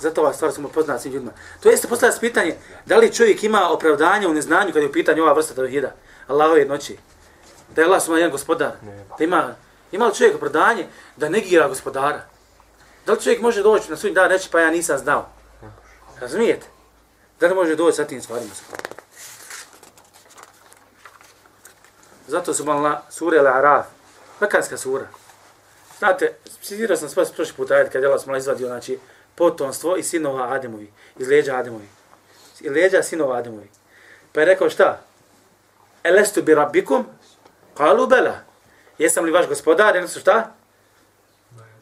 [SPEAKER 2] Zato ova stvar smo poznati svim ljudima. To jeste postavlja pitanje, da li čovjek ima opravdanje u neznanju kad je u pitanju ova vrsta tevhida, Allahove jednoći. Da je Allah suma jedan gospodar. Da ima, ima li čovjek opravdanje da negira gospodara? Da li čovjek može doći na svoj dan reći pa ja nisam znao? Razumijete? Da li može doći sa tim stvarima? Zato su malo sura Al-Araf, vakanska sura. Znate, citirao sam sve prošli put ajed kad je Allah smo izvadio, znači, potomstvo i sinova Ademovi, iz leđa Ademovi. Iz leđa sinova Ademovi. Pa je rekao šta? Elestu bi rabbikum? Kalu bela. Jesam li vaš gospodar? Jedno su šta?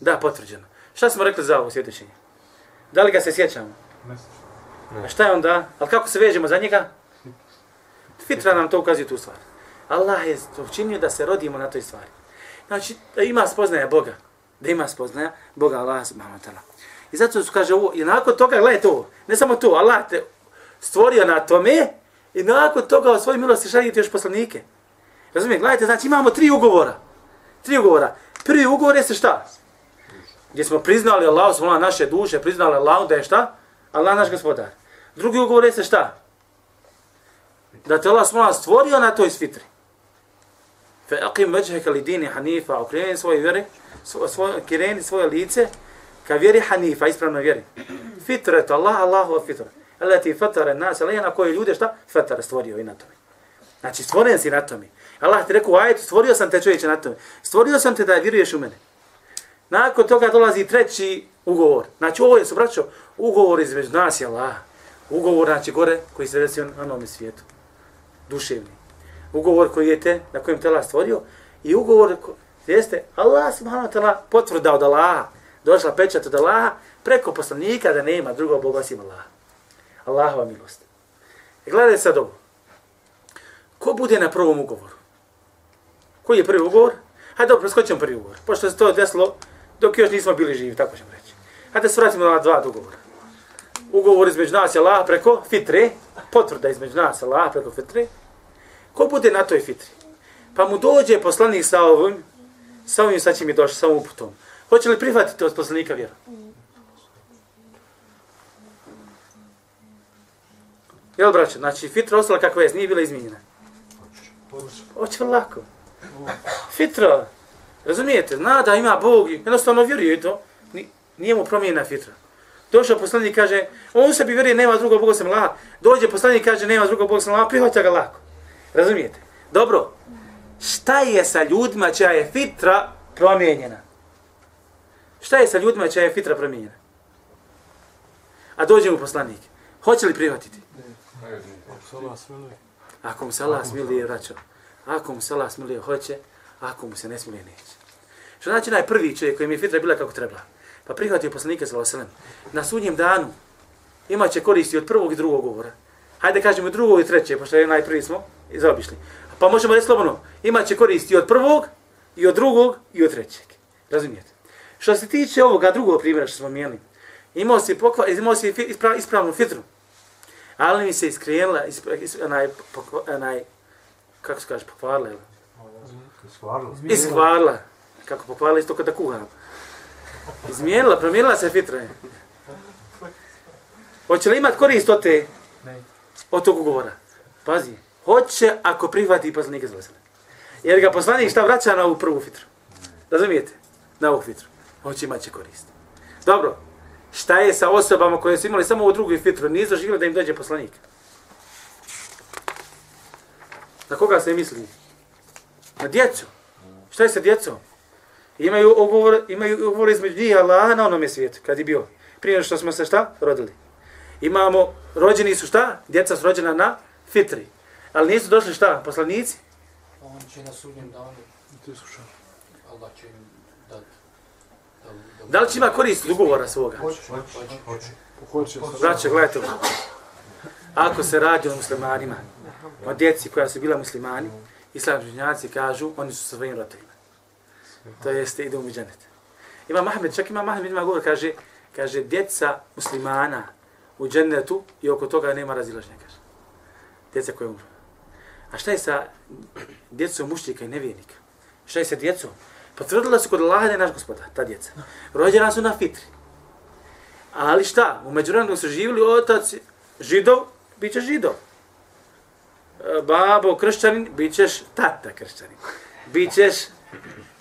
[SPEAKER 2] Da, potvrđeno. Šta smo rekli za ovo svjedočenje? Da li ga se sjećamo? A šta je onda? Ali kako se vežemo za njega? Fitra nam to ukazuje tu stvar. Allah je učinio da se rodimo na toj stvari. Znači, da ima spoznaja Boga. Da ima spoznaja Boga Allah subhanahu wa ta'ala. I zato su kaže ovo, i nakon toga, gledajte ovo, ne samo to, Allah te stvorio na tome, i nakon toga o svojoj milosti šaljite još poslanike. Razumijete, gledajte, znači imamo tri ugovora. Tri ugovora. Prvi ugovor je se šta? Gdje smo priznali Allah, smo naše duše, priznali Allah da je šta? Allah naš gospodar. Drugi ugovor je se šta? Da te Allah smo stvorio na toj svitri. Fe aqim veđheka li dini hanifa, okreni svoje vjere, svoje, kireni svoje lice, ka vjeri hanifa, ispravno vjeri. Fitret Allah, Allahu fitra. Alati fatara nas, ali na koje ljude šta? Fatara stvorio i na tome. Znači stvoren si na tome. Allah ti rekao, ajet, stvorio sam te čovječe na tome. Stvorio sam te da vjeruješ u mene. Nakon toga dolazi treći ugovor. Znači ovo je, su braćo, ugovor između nas i Allah. Ugovor, znači gore, koji se desio na onom svijetu. Duševni. Ugovor koji je te, na kojem te Allah stvorio. I ugovor, jeste, Allah subhanahu wa ta'ala potvrda od Allaha došla pečat od Allaha preko poslanika da nema drugog Boga osim Allaha. Allahova milost. I gledaj sad ovo. Ko bude na prvom ugovoru? Koji je prvi ugovor? Hajde dobro, preskoćemo prvi ugovor. Pošto se to desilo dok još nismo bili živi, tako ćemo reći. Hajde se vratimo na dva ugovora. Ugovor između nas i Allaha preko fitre, potvrda između nas i Allaha preko fitre. Ko bude na toj fitri? Pa mu dođe poslanik sa ovim, sa ovim sad će mi doći, sa ovom uputom. Hoće li prihvatiti od poslanika vjeru? Jel, braće? Znači, fitra ostala kakva je, nije bila izmijenjena. Hoće li lako? Fitra, razumijete, zna da ima Bog i jednostavno vjeruje to, nije mu promijena fitra. Došao poslanik kaže, on u sebi vjeruje, nema drugog Boga sam laha. Dođe poslanik kaže, nema drugog Boga sam laha, prihvaća ga lako. Razumijete? Dobro, šta je sa ljudima čija je fitra promijenjena? Šta je sa ljudima čija je fitra promijenjena? A dođe mu poslanik. Hoće li prihvatiti? Ako mu se Allah smilije, vraćao. Ako mu se Allah smilije, hoće. Ako mu se ne smilije, neće. Što znači najprvi čovjek koji mi je fitra bila kako treba. Pa prihvatio poslanike sa Vaselem. Na sudnjem danu imaće koristi od prvog i drugog govora. Hajde kažemo drugog i trećeg, pošto je najprvi smo i zaobišli. Pa možemo reći slobodno, imat će koristi od prvog i od drugog i od trećeg. Razumijete? Što se tiče ovoga drugog primjera što smo mijeli, imao si, pokva, imao si ispra, ispravnu fitru, ali mi se iskrenula, ispra, ispra, onaj, pokva, onaj, kako se kaže, pokvarila, ili? Iskvarila. Kako pokvarila, isto kada kuham. Izmijenila, promijenila se fitra. Hoće li imat korist od te, od tog ugovora? Pazi, hoće ako prihvati poslanike zlazile. Jer ga poslanik šta vraća na ovu prvu fitru. Razumijete? Na ovu fitru hoće imaće korist. Dobro, šta je sa osobama koje su imali samo u drugoj fitru, nije zaživjeli da im dođe poslanik? Na koga se misli? Na djecu. Šta je sa djecom? Imaju ugovor, imaju ugovor između njih Allaha na onome svijetu, kad je bio. Prije što smo se šta? Rodili. Imamo, rođeni su šta? Djeca su rođena na fitri. Ali nisu došli šta? Poslanici?
[SPEAKER 6] On će na sudnjem danu. Allah će im dati. Da,
[SPEAKER 2] Da li će ima korist od ugovora svoga?
[SPEAKER 3] Hoće
[SPEAKER 2] Braće, gledajte ovo. Ako se radi o muslimanima, o djeci koja su bila muslimani, islamski učenjaci kažu, oni su sa svojim roditeljima. To jeste, idu u dženet. Ima Mahmed, čak ima Mahmed, ima govor, kaže, kaže, djeca muslimana u džennetu i oko toga nema razilaženja, kaže. Djeca koje umru. A šta je sa djecom mušljika i nevijenika? Šta je sa djecom? Potvrdila su kod Allaha da je naš gospodar, ta djeca. Rođena su na fitri. Ali šta? U međuvremenu su živjeli otac židov, bit će židov. E, babo kršćanin, bit ćeš tata kršćanin. Bit ćeš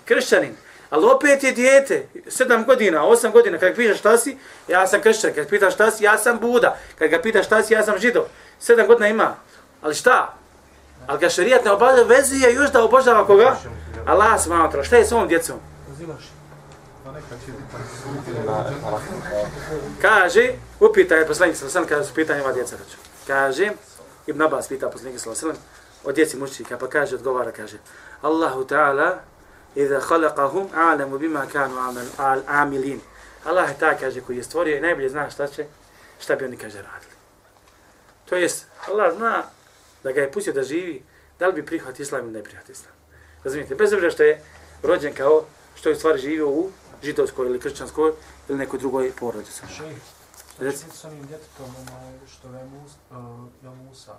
[SPEAKER 2] kršćanin. Ali opet je dijete, sedam godina, osam godina, kad pitaš šta si, ja sam kršćan. Kad pitaš šta si, ja sam Buda. Kad ga pitaš šta si, ja sam židov. Sedam godina ima. Ali šta? Ali ga šarijat ne obavlja vezi je još da obožava koga? Allah subhanahu wa ta'ala. Šta je s ovom djecom?
[SPEAKER 5] Razilaš.
[SPEAKER 2] Kaže, upita je poslanik sallallahu alejhi kada su pitanje ova djeca reče. Kaže, Ibn Abbas pita poslanika sallallahu alejhi o djeci mušrika, pa kaže, odgovara, kaže, Allahu ta'ala, idha khalaqahum a'lamu bima kanu amilin. Allah je ta, kaže, koji je stvorio i najbolje zna šta će, šta bi oni, kaže, radili. To jest, Allah zna da ga je pustio da živi, da li bi prihvat islam ili ne prihvat islam. Razumijete, bez obzira što je rođen kao, što je u stvari živio u židovskoj ili kršćanskoj ili nekoj drugoj porodici.
[SPEAKER 3] Šejh,
[SPEAKER 2] Reci.
[SPEAKER 3] znači sa onim djetetom, što je Mus, uh, je Musa,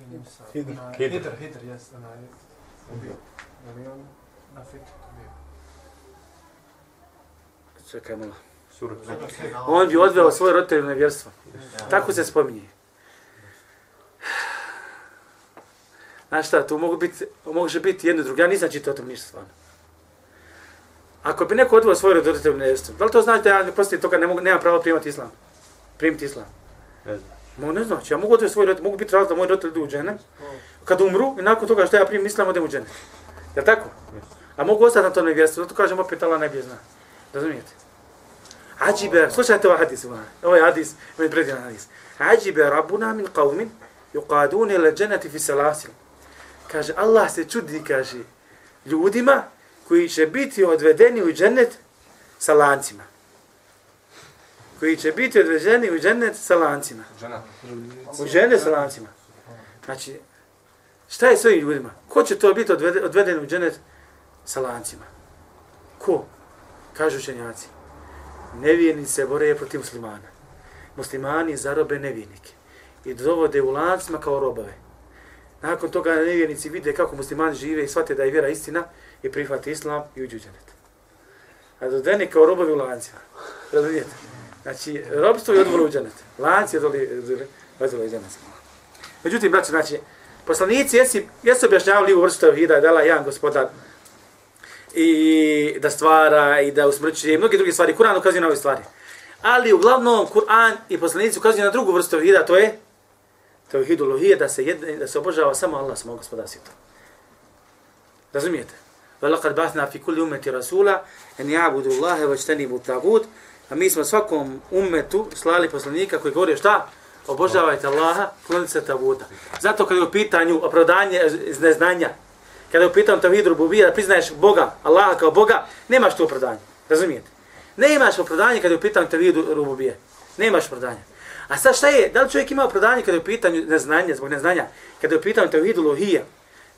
[SPEAKER 3] i Musa,
[SPEAKER 4] Hidr. Hidr.
[SPEAKER 3] Jes, onaj, ubio. Je li on na fitru bio?
[SPEAKER 2] Čekaj malo. On bi odveo svoje roditelje na vjerstvo. Tako se spominje. Znaš šta, tu mogu biti, može biti jedno drugo. Ja nisam čitao o tom ništa stvarno. Ako bi neko odveo svoje roditelje na vjerstvo, da li to znači da ja poslije toga ne mogu, nemam pravo primati islam? Primiti islam?
[SPEAKER 4] Ne znam.
[SPEAKER 2] Mo ne znači, ja mogu odveo svoje roditelje, mogu biti razlog da moji roditelji idu u džene, kad umru i nakon toga što ja primim islam, odem u džene. Jel tako? A mogu ostati na to nevjerstvo, zato kažem opet Allah najbolje zna. Razumijete? Ađibe, slušajte ovaj hadis, ovaj ovaj hadis, ovaj predivan hadis. Ađibe rabbuna min qavmin yuqadune ila dženeti fi salasil. Kaže, Allah se čudi, kaže, ljudima koji će biti odvedeni u džennet sa lancima. Koji će biti odvedeni u džennet sa lancima. U džennet sa lancima. Znači, šta je s ovim ljudima? Ko će to biti odveden, u džennet sa lancima? Ko? Kažu učenjaci. Nevjernici se bore protiv muslimana. Muslimani zarobe nevjernike. I dovode u lancima kao robove. Nakon toga nevjernici vide kako muslimani žive i shvate da je vjera istina i prihvate islam i uđu u džennet. A dodeni kao robovi u lancima. Razumijete? Znači, robstvo je odvolo u džennet. Lanci je odvolo u džennet. Međutim, braće, znači, poslanici jesu, jesu objašnjavali u vrstu tevhida, da je jedan gospodar i da stvara i da usmrćuje i mnogi drugi stvari. Kur'an ukazuje na ove stvari. Ali uglavnom Kur'an i poslanici ukazuju na drugu vrstu tevhida, to je tevhid uluhije, da se jedne, da se obožava samo Allah, samo gospodar svijeta. Razumijete? وَلَقَدْ بَعْثْنَا فِي كُلِّ أُمَّةِ رَسُولًا أَنْ يَعْبُدُوا اللَّهَ وَاجْتَنِبُوا الطَّاغُوتَ A mi smo svakom ummetu slali poslanika koji govori šta? Obožavajte Allaha, klonite se tabuta. Zato kada je u pitanju opravdanje iz neznanja, kada je u pitanju tevhid rububija, da priznaješ Boga, Allaha kao Boga, nemaš tu opravdanje. Razumijete? Nemaš opravdanje kada je u pitanju tevhid rububije. Nemaš opravdanja. A sad šta je? Da li čovjek ima opravdanje kada je u pitanju neznanja, zbog neznanja? Kada je u pitanju tevhid?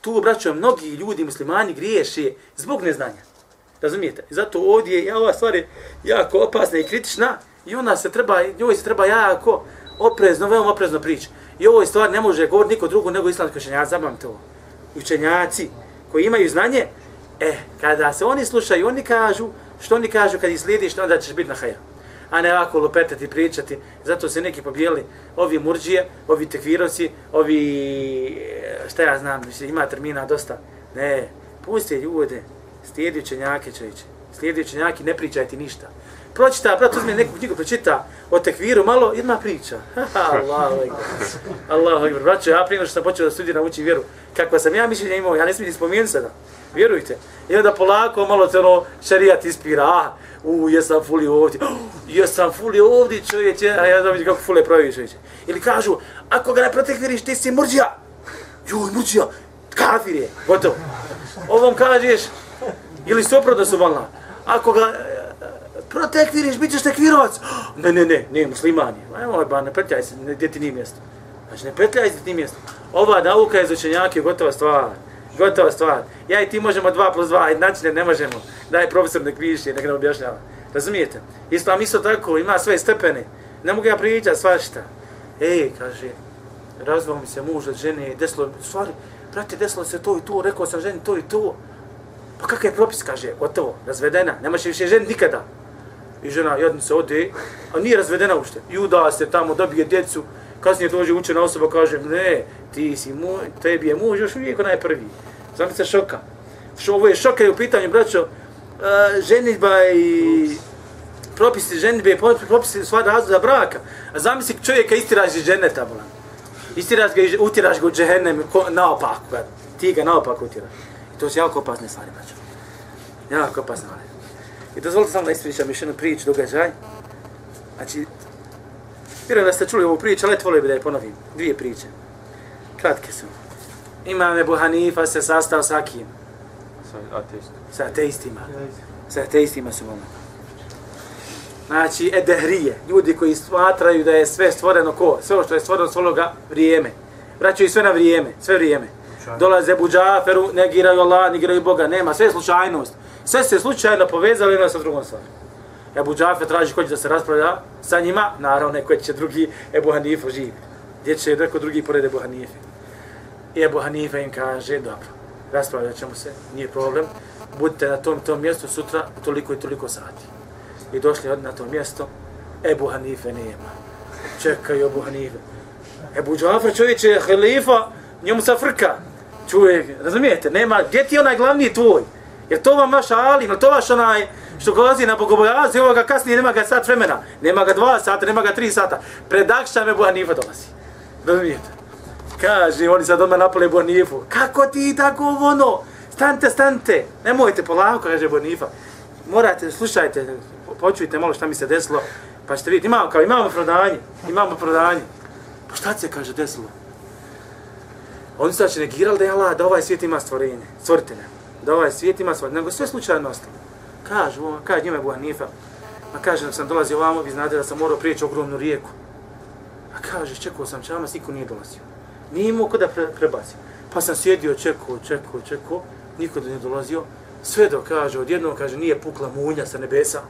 [SPEAKER 2] Tu obraćaju mnogi ljudi, muslimani, griješi zbog neznanja. Razumijete? I zato ovdje je ova stvar je jako opasna i kritična i ona se treba, njoj se treba jako oprezno, veoma oprezno prići. I ovoj stvar ne može govoriti niko drugo nego islamski učenjaci, zapamte ovo. Učenjaci koji imaju znanje, e, kada se oni slušaju, oni kažu, što oni kažu kad ih slijediš, onda ćeš biti na hajru. A ne ovako lupetati, pričati. Zato se neki pobijeli, ovi murđije, ovi tekvirovci, ovi, e, šta ja znam, mislim, ima termina dosta. Ne, pusti ljude, slijedi učenjake čovječe. Slijedi učenjake, ne pričaj ti ništa. Pročita, brat, uzme neku knjigu, pročita o tekviru malo, jedna priča. Allahu ekber. Allahu ekber. Braćo, ja prije što sam počeo da studiram, učim vjeru, kakva sam ja mišljenja imao, ja ne smijem ni spomenuti sada. Vjerujte. I onda polako malo te ono šarijat ispira. Ah, u, jesam fuli ovdje. Oh, jesam fuli ovdje, čovječe. A ja znam kako fule pravi čovječe. Ili kažu, ako ga ne protekviriš, ti si murđija. Joj, murđija. Kafir je. Gotovo. Ovom kažeš, Ili suprotno valna, Ako ga eh, protekviriš, bit ćeš tekvirovac. Ne, ne, ne, ne, musliman je. Ajmo, ovaj ba, ne petljaj se, ne, gdje ti nije mjesto. Znači, ne petljaj se, gdje ti nije mjesto. Ova nauka je za učenjake gotova stvar. Gotova stvar. Ja i ti možemo dva plus dva, znači ne, ne možemo. Daj profesor nek piše, nek nam objašnjava. Razumijete? Islam isto tako, ima sve stepene. Ne mogu ja pričati svašta. Ej, kaže, razvao mi se muž od žene, desilo, stvari, brate, desilo se to i to, rekao sam ženi to i to. Pa kakav je propis, kaže, gotovo, razvedena, nemaš više ženi nikada. I žena jadnica ode, a nije razvedena ušte. I uda se tamo, dobije djecu, kasnije dođe učena osoba, kaže, ne, ti si moj, tebi je muž još uvijek onaj prvi. Znam se šoka. Što ovo je šoka je u pitanju, braćo, uh, ženitba i propisi ženitbe, propisi sva razloga braka. A zamisli čovjeka istiraš iz ženeta, bolan. Istiraš ga i utiraš ga u džehennem naopako ga. Ti ga naopako utiraš. I to su jako opasne stvari, braćo. Jako opasne stvari. I dozvolite samo da ispričam još jednu priču, događaj. Znači, vjerujem da ste čuli ovu priču, ali volio bi da je ponovim. Dvije priče. Kratke su. Imam Ebu Hanifa se sastao sa kim?
[SPEAKER 4] Sa
[SPEAKER 2] ateistima. Sa ateistima su ono. Znači, edehrije, ljudi koji smatraju da je sve stvoreno ko? Sve što je stvoreno stvoreno ga vrijeme. Vraćaju sve na vrijeme, sve vrijeme. Dolaze Ebu Džaferu, negiraju Allah, negiraju Boga, nema, sve je slučajnost. Sve se slučajno povezali jedno sa drugom stvari. Ebu Džafer traži ko će da se raspravlja sa njima, naravno neko će drugi Ebu Hanifa živi. Gdje će neko drugi pored Ebu Hanife. I Ebu Hanife im kaže, dobro, raspravljat ćemo se, nije problem, budite na tom tom mjestu sutra toliko i toliko sati. I došli od na to mjesto, Ebu Hanife nema. Čekaju Ebu Hanife. Ebu Džafer čovječe je halifa, njemu se frka. Čuje, razumijete, nema, gdje ti onaj glavni tvoj? Jer to vam vaš alim, to vaš onaj što golazi na bogobojazi, ovo ga kasnije nema ga sat vremena, nema ga dva sata, nema ga tri sata. Pred Akšam Ebu Hanife dolazi. Razumijete? Kaže, oni sad odmah napale Bonifu. Kako ti tako ono? Stante, stante. Nemojte polako, kaže Bonifa. Morate, slušajte, počujte malo šta mi se desilo, pa ćete vidjeti, imamo, kao, imamo prodanje, imamo prodanje. Pa šta se kaže desilo? Oni su znači negirali da je Allah, da ovaj svijet ima stvorenje, stvoritelja. Da ovaj svijet ima stvorenje, nego sve slučajno ostalo. Kažu, kaže njima Ebu Hanifa, a kaže da sam dolazio ovamo, vi znate da sam morao prijeći ogromnu rijeku. A kaže, čekao sam čama, niko nije dolazio. Nije imao kod da pre, prebaci. Pa sam sjedio, čekao, čekao, čekao, niko da nije dolazio. Sve do, kaže, odjednom kaže, nije pukla munja sa nebesa.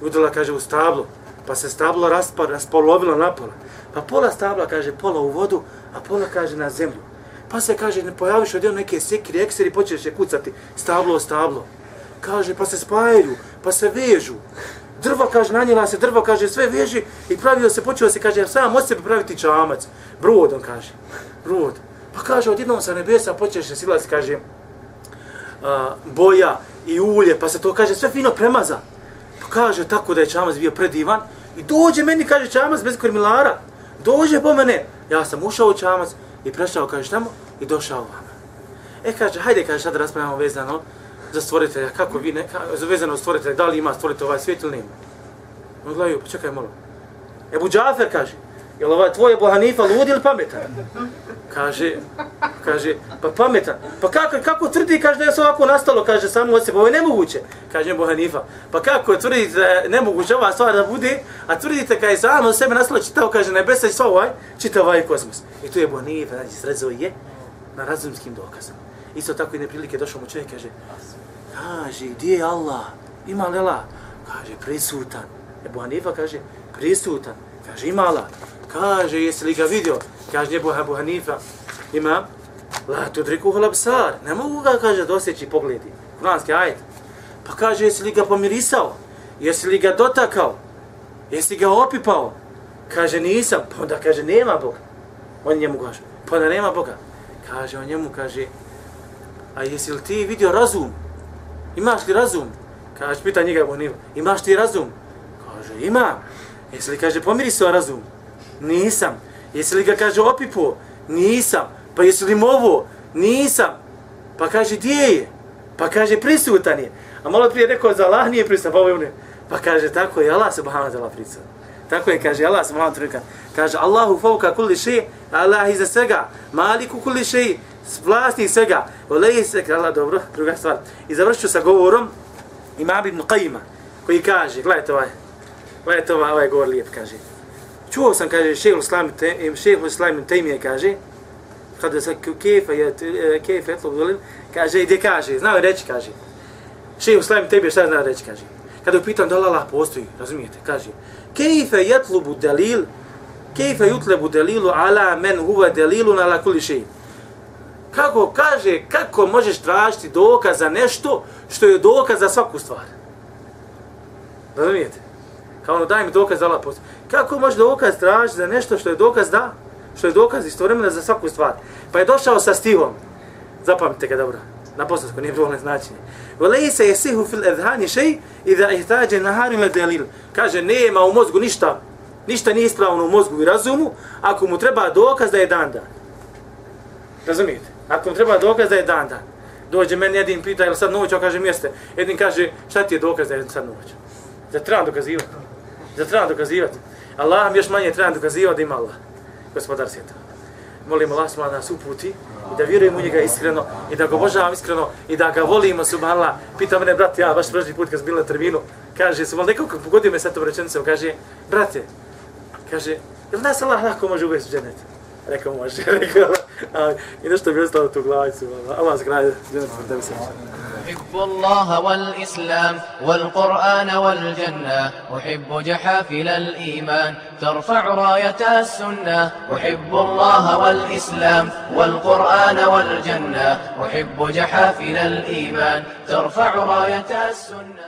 [SPEAKER 2] Udala, kaže, u stablo. Pa se stablo raspar, raspolovilo napola. Pa pola stabla, kaže, pola u vodu, a pola, kaže, na zemlju. Pa se, kaže, ne pojaviš odjednom neke sekiri, ekseri, počeš je kucati stablo o stablo. Kaže, pa se spajaju, pa se vežu. Drva, kaže, nanjela se drva, kaže, sve veži i pravio se, počeo se, kaže, sam od sebe praviti čamac. brodom, kaže, rod. Pa kaže, odjednom sa nebesa počeš se silaz, kaže, a, boja i ulje, pa se to, kaže, sve fino premaza. Pa kaže, tako da je čamac bio predivan i dođe meni, kaže, čamac bez kormilara. Dođe po mene. Ja sam ušao u čamac i prešao, kaže, tamo i došao vam. E, kaže, hajde, kaže, sad raspravljamo vezano za stvoritelja, kako vi, neka, za vezano stvoritelja, da li ima stvoritelj ovaj svijet ili nema. On gledaju, pa čekaj malo. Ebu Džafer kaže, jel ovaj tvoj Ebu Hanifa lud ili pametan? Kaže, kaže, pa pametan. Pa kako, kako tvrdi, kaže da je se ovako nastalo, kaže samo od sebe, ovo je nemoguće, kaže Ebu Hanifa. Pa kako tvrdite da je nemoguće ova stvar da bude, a tvrdite kada je samo od sebe nastalo, čitao, kaže nebesa i sva ovaj, čitao ovaj kosmos. I tu je Ebu Hanifa, znači, srezao je na razumskim dokazama. Isto tako i neprilike došao mu čovjek, kaže, kaže, gdje je Allah? Ima li Allah? Kaže, prisutan. Ebu Hanifa kaže, prisutan. Kaže, ima Allah. Kaže, jesi li ga vidio? Kaže, Ebu Ebu Hanifa, imam, la tudriku hlabsar. Ne mogu ga, kaže, dosjeći pogledi. Kuranski ajet. Pa kaže, jesi li ga pomirisao? Jesi li ga dotakao? Jesi ga opipao? Kaže, nisam. Pa onda kaže, nema Boga. On njemu kaže, pa onda nema Boga. Kaže, on njemu kaže, a jesi li ti vidio razum? Imaš li razum? Kaže, pita njega Boniva, imaš ti razum? Kaže, imam. Jesi li, kaže, pomirisao razum? Nisam. Jesi li ga, kaže, opipo? Nisam. Pa jesi li movo? Nisam. Pa kaže, gdje je? Pa kaže, prisutan je. A malo prije rekao, za Allah nije prisutan, pa ovaj ovo je Pa kaže, tako je, Allah subhanahu wa ta'ala prisutan. Tako je, kaže, Allah subhanahu wa ta'ala Kaže, Allahu fauka kulli še, Allah iza svega, maliku kulli še, vlasti svega. Oleji se, Allah, dobro, druga stvar. I završću sa govorom Imam ibn Qajima, koji kaže, gledajte ovaj, gledajte ovaj, ovaj govor lijep, kaže. Čuo sam, kaže, šehr islami, e, šehr islami Tejmije, kaže, kada se kefa je, e, kefa je, kaže, gdje kaže, znao reći, kaže. Šehr islami Tejmije, šta zna reći, kaže. Kada upitam da Allah postoji, razumijete, kaže, kejfe jetlubu delil, kejfe jutlebu delilu ala men huva delilu na la kuli šeji. Kako kaže, kako možeš tražiti dokaz za nešto što je dokaz za svaku stvar? Razumijete? Kao ono, daj mi dokaz za Allah postoji. Kako može dokaz tražiti za nešto što je dokaz da? Što je dokaz istovremeno za svaku stvar. Pa je došao sa stihom. Zapamtite ga dobro. Na bosansku nije bilo značenje. Volej se je sihu fil edhani šej i da ih tađe delil. Kaže, nema u mozgu ništa. Ništa nije ispravno u mozgu i razumu ako mu treba dokaz da je dan dan. Razumijete? Ako mu treba dokaz da je dan dan. Dođe meni jedin pita, jel sad noć, on kaže mjeste. Jedin kaže, šta ti je dokaz da je sad noć? Da trebam dokazivati. Da treba dokazivati. Allah još manje treba dokazivati da ima Allah. Gospodar svijeta. Molim Allah da nas uputi i da vjerujemo u njega iskreno i da ga obožavam iskreno i da ga volimo subhanallah. Pita mene, brat, ja baš prvi put kad sam bila na terminu, kaže, subhanallah, nekako pogodio me sa to rečenicom, kaže, brate, kaže, jel nas Allah lako može uvesti u dženet? Rekao, može, rekao, a, i nešto bi ostalo tu glavicu, Allah zgrade, da bi se
[SPEAKER 7] أحب الله والإسلام والقرآن والجنة أحب جحافل الإيمان ترفع راية السنة أحب الله والإسلام والقرآن والجنة أحب جحافل الإيمان ترفع راية السنة